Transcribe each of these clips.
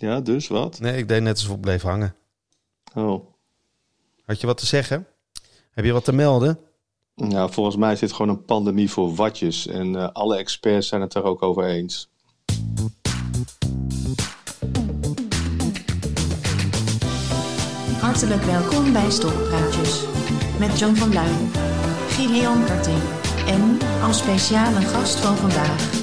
Ja, dus wat? Nee, ik deed net alsof ik bleef hangen. Oh. Had je wat te zeggen? Heb je wat te melden? Nou, volgens mij is dit gewoon een pandemie voor watjes. En eh, alle experts zijn het er ook over eens. Hartelijk welkom bij Stokpraatjes. Met John van Luijn, Gideon Karting en als speciale gast van vandaag...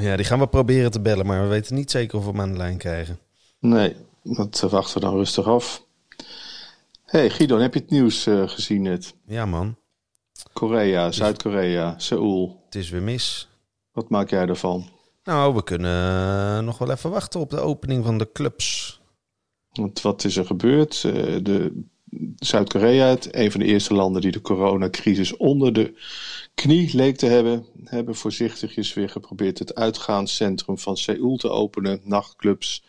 Ja, die gaan we proberen te bellen, maar we weten niet zeker of we hem aan de lijn krijgen. Nee, dat wachten we dan rustig af. hey, Guido, heb je het nieuws eh, gezien net? Ja, man. Korea, Zuid-Korea, Seoul. Het is weer mis. Wat maak jij ervan? Nou, we kunnen eh, nog wel even wachten op de opening van de clubs. Want wat is er gebeurd? Eh, de Zuid-Korea, het een van de eerste landen die de coronacrisis onder de knie leek te hebben, hebben voorzichtigjes weer geprobeerd het uitgaanscentrum van Seoul te openen. Nachtclubs,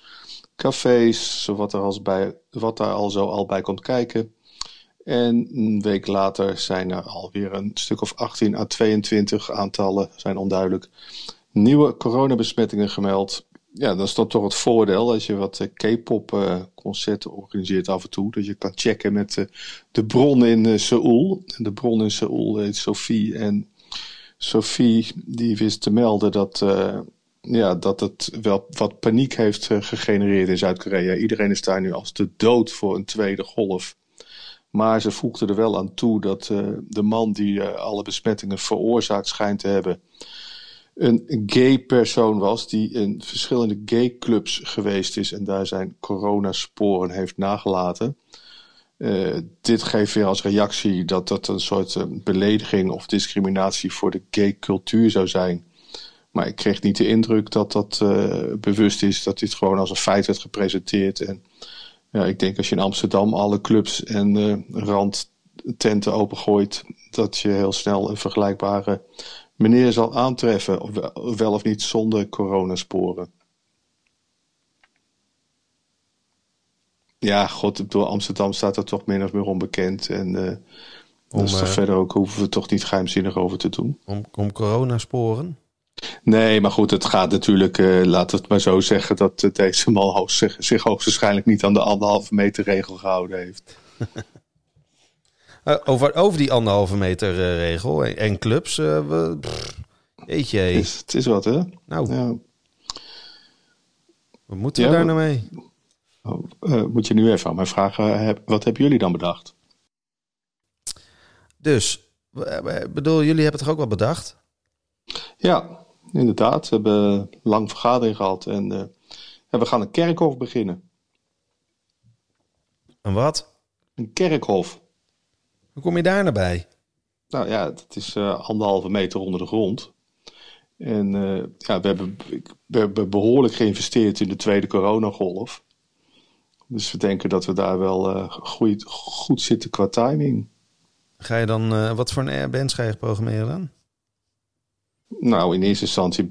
cafés, wat, er als bij, wat daar al zo al bij komt kijken. En een week later zijn er alweer een stuk of 18 à 22 aantallen, zijn onduidelijk, nieuwe coronabesmettingen gemeld. Ja, dat is dan toch het voordeel als je wat eh, K-pop eh, concerten organiseert af en toe. Dat je kan checken met eh, de bron in Seoul. De bron in Seoul heet Sophie. En Sophie die wist te melden dat, ja, dat het wel wat paniek heeft gegenereerd in Zuid-Korea. Iedereen is daar nu als de dood voor een tweede golf. Maar ze voegde er wel aan toe dat de man die alle besmettingen veroorzaakt schijnt te hebben een gay persoon was die in verschillende gay clubs geweest is en daar zijn coronasporen heeft nagelaten. Uh, dit geeft weer als reactie dat dat een soort uh, belediging of discriminatie voor de gay cultuur zou zijn. Maar ik kreeg niet de indruk dat dat uh, bewust is, dat dit gewoon als een feit werd gepresenteerd. En ja, ik denk als je in Amsterdam alle clubs en randtenten opengooit, dat je heel snel een vergelijkbare meneer zal aantreffen, wel of niet zonder coronasporen. Ja, god, door Amsterdam staat er toch min of meer onbekend. En uh, om, dus uh, verder ook hoeven we toch niet geheimzinnig over te doen. Om, om coronasporen? Nee, maar goed, het gaat natuurlijk, uh, laten we het maar zo zeggen, dat deze man hoogst, zich, zich hoogstwaarschijnlijk niet aan de anderhalve meter regel gehouden heeft. Uh, over, over die anderhalve meter uh, regel en, en clubs. Uh, we, pff, jeetje. Het is, het is wat, hè? Nou. Ja. Wat moeten we ja, daar nou mee? Oh, moet je nu even aan mij vragen, heb, wat hebben jullie dan bedacht? Dus, bedoel, jullie hebben het toch ook wel bedacht? Ja, inderdaad. We hebben een lang vergadering gehad en we gaan een kerkhof beginnen. Een wat? Een kerkhof. Hoe kom je daar naar bij? Nou ja, het is uh, anderhalve meter onder de grond. En uh, ja, we hebben, we hebben behoorlijk geïnvesteerd in de tweede coronagolf. Dus we denken dat we daar wel uh, goed, goed zitten qua timing. Ga je dan, wat voor een bands ga je programmeren dan? Nou, in eerste instantie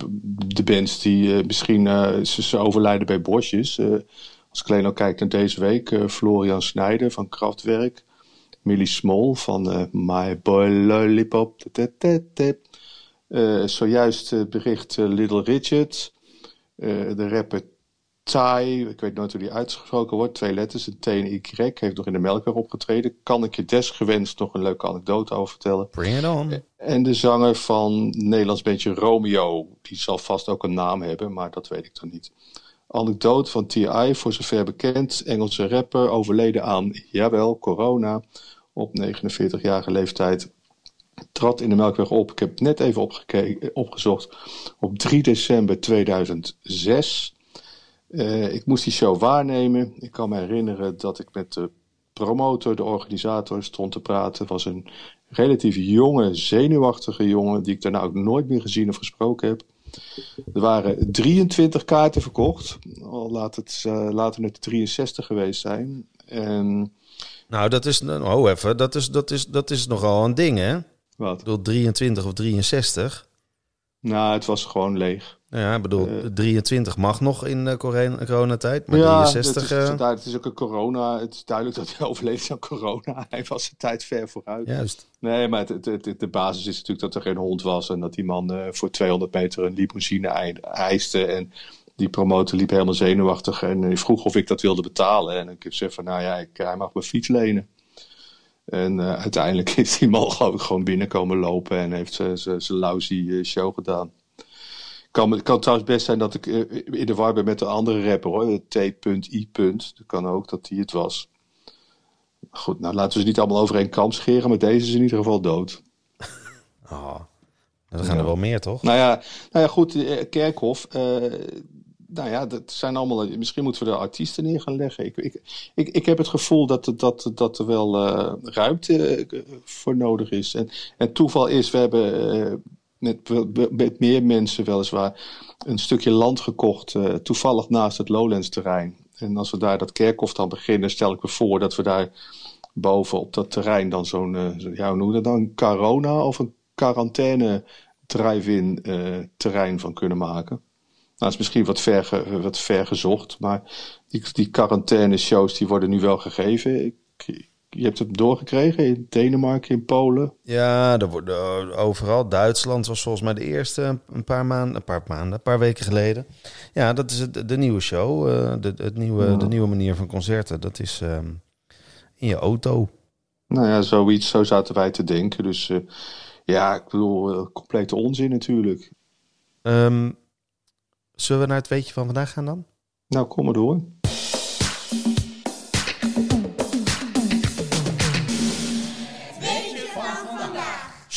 de bands die misschien, ze, ze, overlijden bij bosjes. als ik alleen al kijk naar deze week, Florian Snijder van Kraftwerk. Millie Small van uh, My Boy Lollipop. Uh, zojuist uh, bericht Little Richard. de rapper Ty, ik weet nooit hoe die uitgesproken wordt, twee letters, een T en Y, heeft nog in de Melker opgetreden. Kan ik je desgewenst nog een leuke anekdote over vertellen? Bring it on. En de zanger van Nederlands bandje Romeo, die zal vast ook een naam hebben, maar dat weet ik dan niet. Anekdote van T.I., voor zover bekend, Engelse rapper, overleden aan, jawel, corona, op 49-jarige leeftijd. Trad in de Melkweg op, ik heb net even opgezocht, op 3 december 2006. Uh, ik moest die show waarnemen. Ik kan me herinneren dat ik met de promotor, de organisator, stond te praten. Het was een relatief jonge, zenuwachtige jongen, die ik daarna ook nooit meer gezien of gesproken heb. Er waren 23 kaarten verkocht. Al laat het, uh, laten het 63 geweest zijn. En... Nou, dat is, oh even, dat is, dat, is, dat is nogal een ding, hè? Wat? Ik bedoel, 23 of 63. Nou, het was gewoon leeg. Nou ja, ik bedoel, uh, 23 mag nog in uh, coronatijd, maar ja, 63... Het is, uh... het is ook een corona. Het is duidelijk dat hij overleed aan corona. Hij was de tijd ver vooruit. Juist. Nee, maar het, het, het, de basis is natuurlijk dat er geen hond was... en dat die man uh, voor 200 meter een limousine eiste... en die promotor liep helemaal zenuwachtig en vroeg of ik dat wilde betalen. En ik zei van, nou ja, ik, hij mag mijn fiets lenen. En uh, uiteindelijk is die man gewoon binnenkomen lopen en heeft zijn lousy show gedaan. Kan, het kan trouwens best zijn dat ik in de war ben met de andere rapper hoor, T.I. Dat kan ook dat hij het was. Goed, nou laten we ze niet allemaal over één kam scheren, maar deze is in ieder geval dood. Oh, dan gaan er wel meer, toch? Nou ja, nou ja goed, Kerkhof. Uh, nou ja, dat zijn allemaal. Misschien moeten we er artiesten neer gaan leggen. Ik, ik, ik, ik heb het gevoel dat, dat, dat er wel uh, ruimte voor nodig is. En, en toeval is, we hebben met, met meer mensen weliswaar een stukje land gekocht, toevallig naast het Lowlands terrein. En als we daar dat kerkhof dan beginnen, stel ik me voor dat we daar boven op dat terrein dan zo'n, uh, ja, hoe noem je dat dan, corona of een quarantaine drive-in uh, terrein van kunnen maken. Nou, is misschien wat ver, wat ver gezocht, maar die, die quarantaine shows die worden nu wel gegeven. Ik, je hebt het doorgekregen in Denemarken, in Polen. Ja, er worden overal. Duitsland was volgens mij de eerste een paar maanden, een paar maanden, een paar weken geleden. Ja, dat is het, de nieuwe show, uh, de, het nieuwe, ja. de nieuwe manier van concerten. Dat is um, in je auto. Nou ja, zoiets, zo zaten wij te denken. Dus uh, ja, ik bedoel, uh, complete onzin natuurlijk. Um, zullen we naar het weetje van vandaag gaan dan? Nou, kom maar door.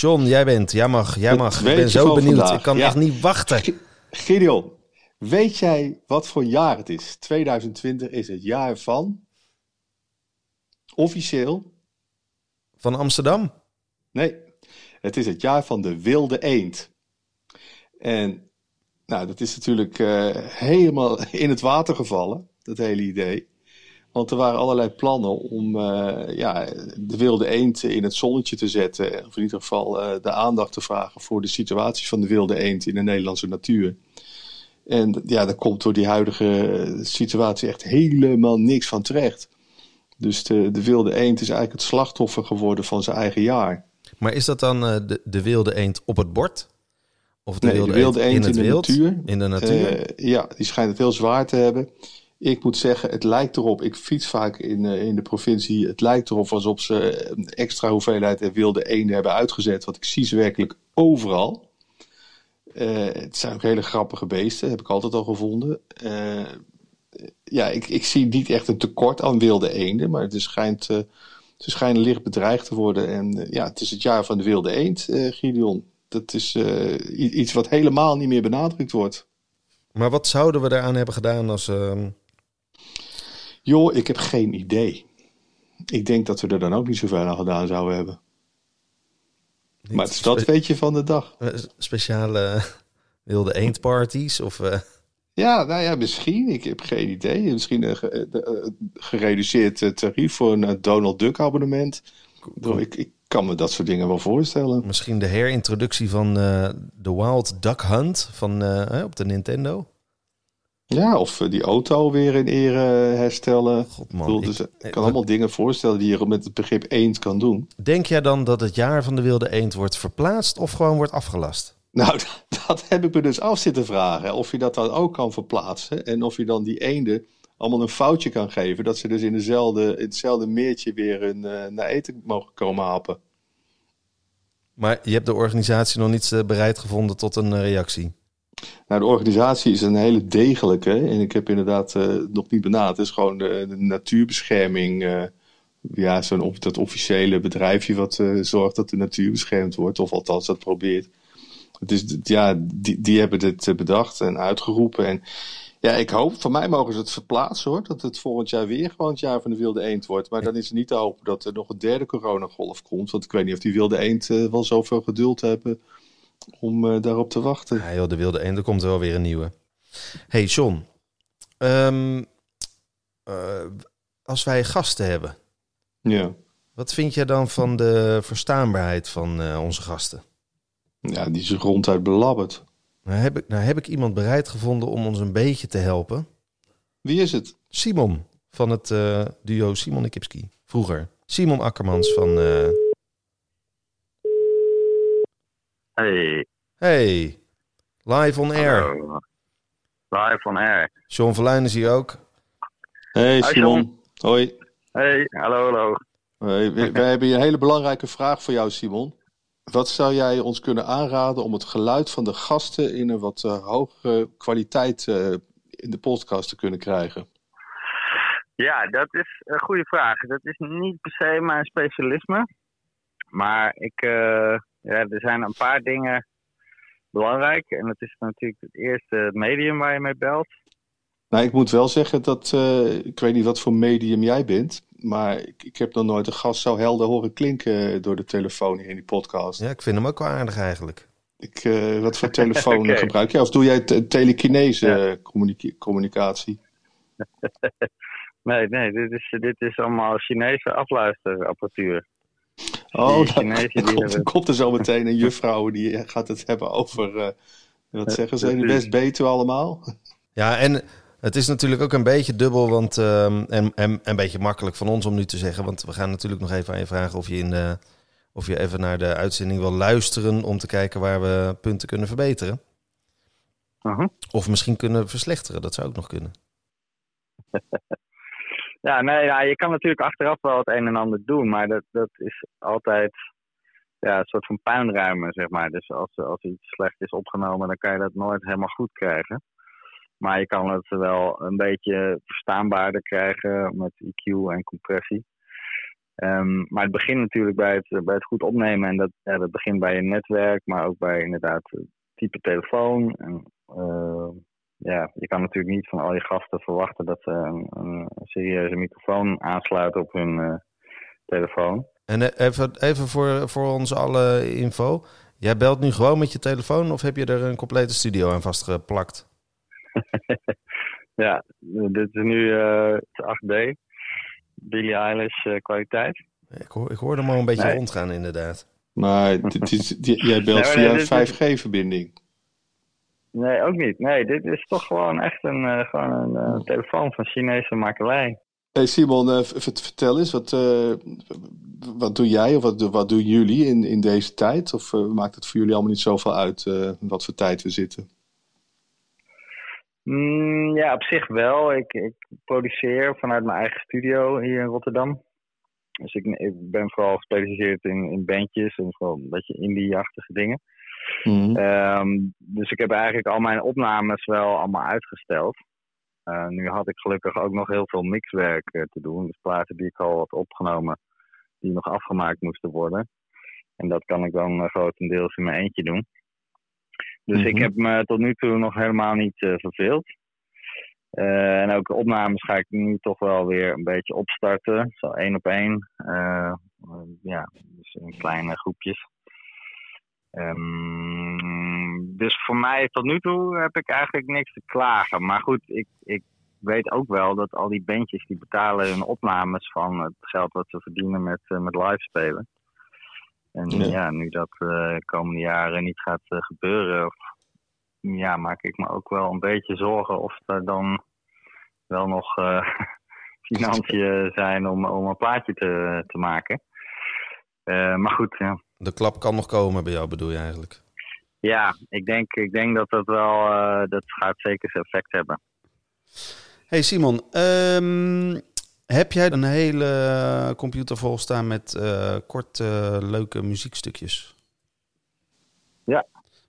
John, jij bent. Jij mag. Jij mag. Ik ben zo benieuwd. Vandaag. Ik kan ja. echt niet wachten. Gideon, weet jij wat voor jaar het is? 2020 is het jaar van. Officieel. Van Amsterdam? Nee, het is het jaar van de wilde eend. En nou, dat is natuurlijk uh, helemaal in het water gevallen, dat hele idee. Want er waren allerlei plannen om uh, ja, de wilde eend in het zonnetje te zetten. Of in ieder geval uh, de aandacht te vragen voor de situatie van de wilde eend in de Nederlandse natuur. En ja, daar komt door die huidige situatie echt helemaal niks van terecht. Dus de, de wilde eend is eigenlijk het slachtoffer geworden van zijn eigen jaar. Maar is dat dan uh, de, de wilde eend op het bord? Of de, nee, wilde, de wilde eend, eend in, in, de wild? natuur? In de natuur? ja, die schijnt het heel zwaar te hebben. Ik moet zeggen, het lijkt erop, ik fiets vaak in, uh, in de provincie, het lijkt erop alsof ze een extra hoeveelheid wilde eenden hebben uitgezet. Want ik zie ze werkelijk overal. Uh, het zijn ook hele grappige beesten, heb ik altijd al gevonden. Ja, ik, ik zie niet echt een tekort aan wilde eenden, maar het schijnt, ze schijnen licht bedreigd te worden. En ja, het is het jaar van de wilde eend, Gideon. Dat is iets wat helemaal niet meer benadrukt wordt. Maar wat zouden we daaraan hebben gedaan als... Joh, ik heb geen idee. Ik denk dat we er dan ook niet zoveel aan gedaan zouden hebben. Niet maar het is dat weet je van de dag. Speciale wilde eendparties of... Uh... Ja, nou ja, misschien. Ik heb geen idee. Misschien een gereduceerd tarief voor een Donald Duck abonnement. Cool. Ik, ik, kan me dat soort dingen wel voorstellen. Misschien de herintroductie van The Wild Duck Hunt van, op de Nintendo. Ja, of die auto weer in ere herstellen. God, man, ik, bedoel, dus ik, ik kan allemaal dingen voorstellen die je met het begrip eend kan doen. Denk jij dan dat het jaar van de wilde eend wordt verplaatst of gewoon wordt afgelast? Nou, dat heb ik me dus af zitten vragen. Of je dat dan ook kan verplaatsen. En of je dan die eenden allemaal een foutje kan geven. Dat ze dus in, dezelfde, in hetzelfde meertje weer een, uh, naar eten mogen komen happen. Maar je hebt de organisatie nog niet uh, bereid gevonden tot een uh, reactie? Nou, de organisatie is een hele degelijke. En ik heb inderdaad nog niet benaderd. Het is gewoon de, de natuurbescherming. ja, zo'n dat officiële bedrijfje wat zorgt dat de natuur beschermd wordt. Of althans dat probeert. Het is, ja, die, die hebben dit bedacht en uitgeroepen. En ja, ik hoop, van mij mogen ze het verplaatsen hoor. Dat het volgend jaar weer gewoon het jaar van de wilde eend wordt. Maar dan is het niet te hopen dat er nog een derde coronagolf komt. Want ik weet niet of die wilde eend wel zoveel geduld hebben om uh, daarop te wachten. Ja joh, de wilde eend, er komt wel weer een nieuwe. hey John, um, uh, als wij gasten hebben. Ja. Wat vind jij dan van de verstaanbaarheid van onze gasten? Ja, die is ronduit belabberd. Nou heb, ik, nou heb ik iemand bereid gevonden om ons een beetje te helpen. Wie is het? Simon van het uh, duo Simon en Kipski. Vroeger. Simon Akkermans van... Uh... Hey. Hey. Live on air. Hallo. Live on air. John Verlijn is hier ook. Hey Hi, Simon. Hoi. Hey, hallo, hallo. We, we hebben een hele belangrijke vraag voor jou, Simon. Wat zou jij ons kunnen aanraden om het geluid van de gasten in een wat eh, hogere kwaliteit eh, in de podcast te kunnen krijgen? Ja, dat is een goede vraag. Dat is niet per se mijn specialisme. Maar ik, eh, ja, er zijn een paar dingen belangrijk. En dat is natuurlijk het eerste medium waar je mee belt. Nou, ik moet wel zeggen dat, eh, ik weet niet wat voor medium jij bent, maar ik, ik heb nog nooit een gast zo helder horen klinken door de telefoon hier in die podcast. Ja, ik vind hem ook wel aardig eigenlijk. Ik, eh, wat voor telefoon gebruik jij? Of doe jij te- telekinese Ja. communica- communicatie? Nee, nee, dit is, dit is allemaal Chinese afluisterapparatuur. Oh, Die dan, komt, komt er zo meteen een juffrouw die gaat het hebben over, eh, wat zeggen ze, de precies. West-Betuwe allemaal? Ja, en het is natuurlijk ook een beetje dubbel, want, ehm, en, en een beetje makkelijk van ons om nu te zeggen. Want we gaan natuurlijk nog even aan je vragen of je, in de, of je even naar de uitzending wil luisteren om te kijken waar we punten kunnen verbeteren. Of misschien kunnen verslechteren, dat zou ook nog kunnen. Ja, nee, ja, je kan natuurlijk achteraf wel het een en ander doen, maar dat, dat is altijd ja, een soort van puinruimen, zeg maar. Dus als, als iets slecht is opgenomen, dan kan je dat nooit helemaal goed krijgen. Maar je kan het wel een beetje verstaanbaarder krijgen met EQ en compressie. Ehm, maar het begint natuurlijk bij het, bij het goed opnemen. En dat, ja, dat begint bij je netwerk, maar ook bij inderdaad type telefoon. En, eh, ja, je kan natuurlijk niet van al je gasten verwachten dat ze een, een serieuze microfoon aansluiten op hun eh, telefoon. En eh, even, even voor, voor onze alle info. Jij belt nu gewoon met je telefoon of heb je er een complete studio aan vastgeplakt? ja, dit is nu eh, het 8D. Billie Eilish eh, kwaliteit. Ik, hoor, ik hoorde hem al een beetje Nee. rondgaan inderdaad. Maar dit is, die- jij belt Nee, maar via een 5G-verbinding. Nee, ook niet. Nee, dit is toch gewoon echt een, eh, gewoon een eh, telefoon van Chinese makelij. Hey Simon, v- vertel eens, wat, wat doe jij of wat, wat doen jullie in, in deze tijd? Of maakt het voor jullie allemaal niet zoveel uit wat voor tijd we zitten? Mm, ja, op zich wel. Ik, ik produceer vanuit mijn eigen studio hier in Rotterdam. Dus ik, ik ben vooral gespecialiseerd in, in bandjes en vooral een beetje indie-achtige dingen. Mhm. Ehm, dus ik heb eigenlijk al mijn opnames wel allemaal uitgesteld. Eh, nu had ik gelukkig ook nog heel veel mixwerk eh, te doen. Dus platen die ik al had opgenomen, die nog afgemaakt moesten worden. En dat kan ik dan eh, grotendeels in mijn eentje doen. Dus ik Mhm. heb me tot nu toe nog helemaal niet verveeld. En ook opnames ga ik nu toch wel weer een beetje opstarten. Zo één op één. Ja, dus in kleine groepjes. Ehm, dus voor mij tot nu toe heb ik eigenlijk niks te klagen. Maar goed, ik, ik weet ook wel dat al die bandjes die betalen hun opnames van het geld wat ze verdienen met, eh, met live spelen. En Ja. ja, nu dat eh, de komende jaren niet gaat eh, gebeuren, of, ja, maak ik me ook wel een beetje zorgen of er dan wel nog eh, financiën zijn om, om een plaatje te, te maken. Eh, maar goed, ja. De klap kan nog komen bij jou, bedoel je eigenlijk? Ja, ik denk, ik denk dat dat wel, eh, dat gaat zeker zijn effect hebben. Hey Simon, ehm, heb jij een hele computer vol staan met eh, korte, leuke muziekstukjes? Ja.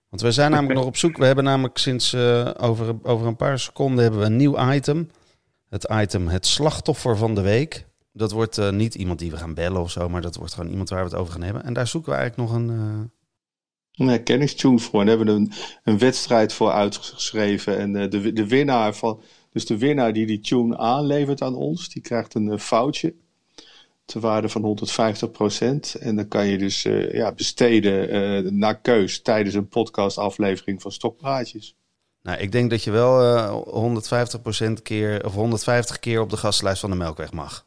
Want we zijn namelijk nog op zoek. We hebben namelijk sinds eh, over, over een paar seconden hebben we een nieuw item. Het item Het Slachtoffer van de Week. Dat wordt eh, niet iemand die we gaan bellen of zo, maar dat wordt gewoon iemand waar we het over gaan hebben. En daar zoeken we eigenlijk nog een... eh, Een herkenningstune voor. En daar hebben we een, een wedstrijd voor uitgeschreven. En eh, de, de winnaar van. Dus de winnaar die die tune aanlevert aan ons, die krijgt een foutje. Ter waarde van 150% En dan kan je dus ja, besteden naar keus tijdens een podcastaflevering van Stokpraatjes. Nou, ik denk dat je wel eh 150% keer of 150 keer op de gastlijst van de Melkweg mag.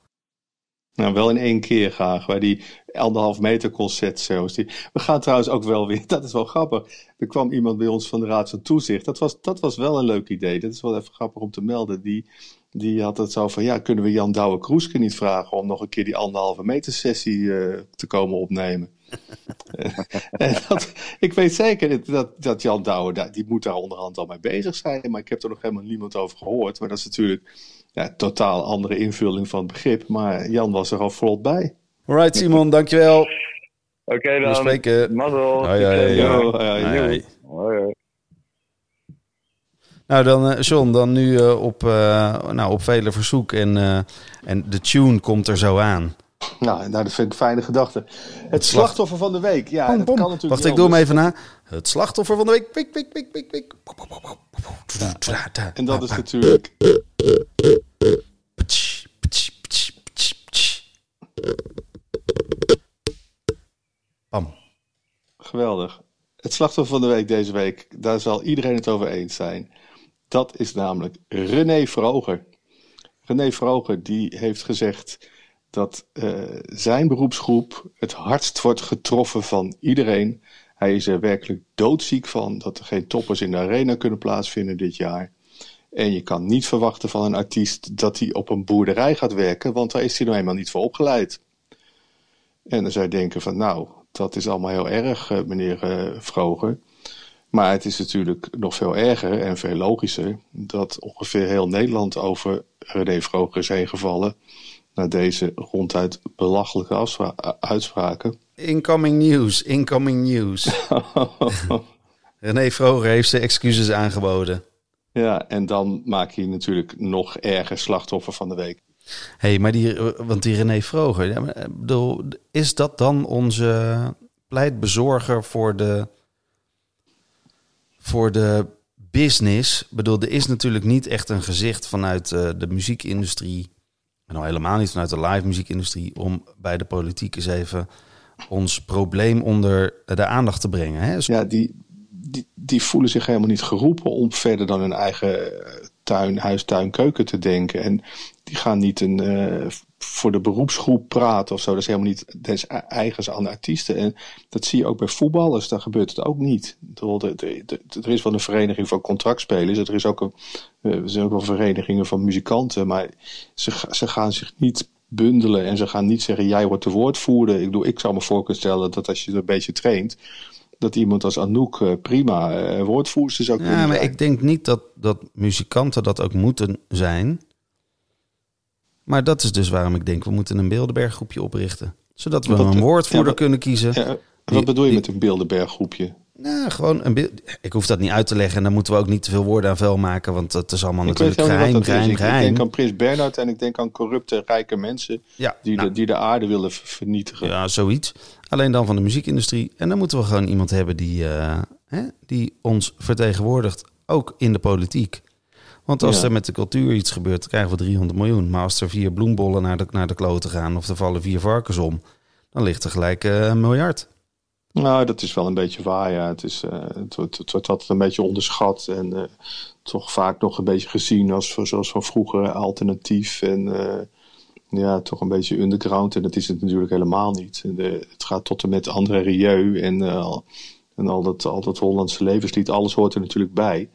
Nou, wel in één keer graag, bij die anderhalf meter concertshows. Die... We gaan trouwens ook wel weer, dat is wel grappig. Er kwam iemand bij ons van de Raad van Toezicht. Dat was, dat was wel een leuk idee. Dat is wel even grappig om te melden. Die, die had het zo van, ja, kunnen we Jan Douwe Kroeske niet vragen om nog een keer die anderhalve meter sessie eh, te komen opnemen? En dat, ik weet zeker dat, dat Jan Douwe, die moet daar onderhand al mee bezig zijn. Maar ik heb er nog helemaal niemand over gehoord. Maar dat is natuurlijk ja, totaal andere invulling van het begrip. Maar Jan was er al vlot bij. Alright, Simon, dankjewel. Oké dan. We spreken. Mazzel. Hoi. Nou, dan, eh, John, dan nu eh, op, eh, nou, op vele verzoek. En, eh, en de tune komt er zo aan. Nou, nou, dat vind ik een fijne gedachte. Het slachtoffer van de week. Ja, Pom, dat kan natuurlijk Wacht, ik doe hem even na. Het slachtoffer van de week. Wik, wik, wik, wik, wik. En dat is natuurlijk Bam. geweldig. Het slachtoffer van de week deze week, daar zal iedereen het over eens zijn. Dat is namelijk René Vroger. René Vroger die heeft gezegd dat eh, zijn beroepsgroep het hardst wordt getroffen van iedereen. Hij is er werkelijk doodziek van dat er geen toppers in de arena kunnen plaatsvinden dit jaar. En je kan niet verwachten van een artiest dat hij op een boerderij gaat werken, want daar is hij nou eenmaal niet voor opgeleid. En dan zou je denken van nou, dat is allemaal heel erg, eh, meneer eh, Vroger. Maar het is natuurlijk nog veel erger en veel logischer dat ongeveer heel Nederland over René Vroger is heen gevallen. Na deze ronduit belachelijke eh, uitspraken. Incoming news, incoming news. René Vroger heeft zijn excuses aangeboden. ja, en dan maak je natuurlijk nog erger slachtoffer van de week. hey, maar die, want die René Vroger, bedoel, is dat dan onze pleitbezorger voor de, voor de business? Ik bedoel, er is natuurlijk niet echt een gezicht vanuit eh, de muziekindustrie, en nou helemaal niet vanuit de live muziekindustrie, om bij de politiek eens even ons probleem onder de aandacht te brengen. Hè? Ja, die, die, die voelen zich helemaal niet geroepen om verder dan hun eigen eh, tuin, huis, tuin, keuken te denken. En die gaan niet een, eh, voor de beroepsgroep praten of zo. Dat is helemaal niet des eigens aan de artiesten. En dat zie je ook bij voetballers. Daar gebeurt het ook niet. Er is wel een vereniging van contractspelers. Er, is ook een, eh, er zijn ook wel verenigingen van muzikanten. Maar ze, ze gaan zich niet bundelen en ze gaan niet zeggen: jij wordt de woordvoerder. Ik, bedoel, ik zou me voor kunnen stellen dat als je er een beetje traint, dat iemand als Anouk eh, prima eh, woordvoerster zou kunnen Ja, maar zijn. ik denk niet dat, dat muzikanten dat ook moeten zijn. Maar dat is dus waarom ik denk, we moeten een Bilderberg-groepje oprichten. Zodat we Wat- een woordvoerder ja, kunnen kiezen. Ja, Die- wat bedoel je die- met een Bilderberg groepje? Nou, gewoon een beeld. Ik hoef dat niet uit te leggen. En dan moeten we ook niet te veel woorden aan vuil maken. Want dat is allemaal Ik natuurlijk geheim, geheim, Ik, denk aan Prins Bernhard en ik denk aan corrupte, rijke mensen Ja, die, nou, de, die de aarde willen ver- vernietigen. ja, zoiets. Alleen dan van de muziekindustrie. En dan moeten we gewoon iemand hebben die, eh, hè, die ons vertegenwoordigt. Ook in de politiek. Want als Ja. er met de cultuur iets gebeurt, dan krijgen we 300 miljoen. Maar als er vier bloembollen naar de, naar de kloten gaan of er vallen vier varkens om, dan ligt er gelijk eh, een miljard. Nou, dat is wel een beetje waar, ja. Het, is, eh, het, wordt, het wordt altijd een beetje onderschat en eh, toch vaak nog een beetje gezien als voor- zoals van vroeger alternatief en ja, toch een beetje underground. En dat is het natuurlijk helemaal niet. De, het gaat tot en met André Rieu en, en al, dat, al dat Hollandse levenslied, alles hoort er natuurlijk bij.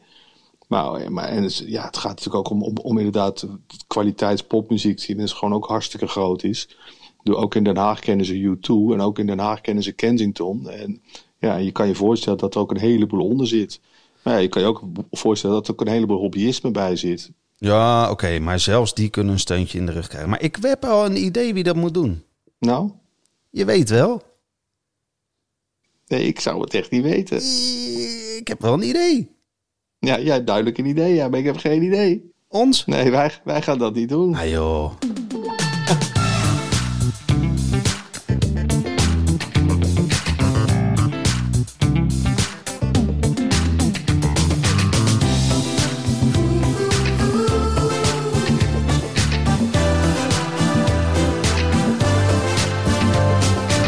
Maar, maar en het, ja, het gaat natuurlijk ook om, om, om inderdaad kwaliteitspopmuziek die inmiddels gewoon ook hartstikke groot is. Ook in Den Haag kennen ze U2 en ook in Den Haag kennen ze Kensington. En ja, je kan je voorstellen dat er ook een heleboel onder zit. Maar ja, je kan je ook voorstellen dat er ook een heleboel hobbyisme bij zit. Ja, oké, maar zelfs die kunnen een steuntje in de rug krijgen. Maar ik heb al een idee wie dat moet doen. Nou, Je weet wel. nee, ik zou het echt niet weten. Ik heb wel een idee. Ja, jij hebt duidelijk een idee, ja, maar ik heb geen idee. Ons? Nee, wij, wij gaan dat niet doen. Ah joh.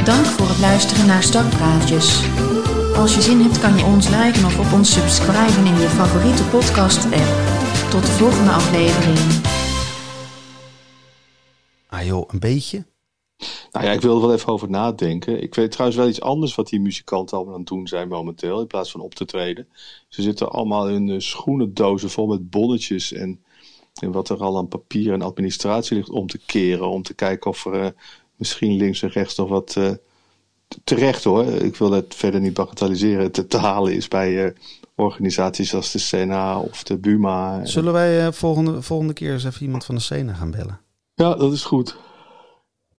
Dank voor het luisteren naar Stokpraatjes. Als je zin hebt kan je ons liken of op ons subscriben in je favoriete podcast-app. Tot de volgende aflevering. Ah joh, een beetje. Nou ja, ik wil er wel even over nadenken. Ik weet trouwens wel iets anders wat die muzikanten allemaal aan het doen zijn momenteel, in plaats van op te treden. Ze zitten allemaal in uh, schoenendozen vol met bonnetjes en, en wat er al aan papier en administratie ligt om te keren. Om te kijken of er uh, misschien links en rechts nog wat, uh, terecht hoor. Ik wil het verder niet bagatelliseren. Te, te halen is bij organisaties als de Sena of de Buma. Zullen wij volgende, volgende keer eens even iemand van de Sena gaan bellen? Ja, dat is goed.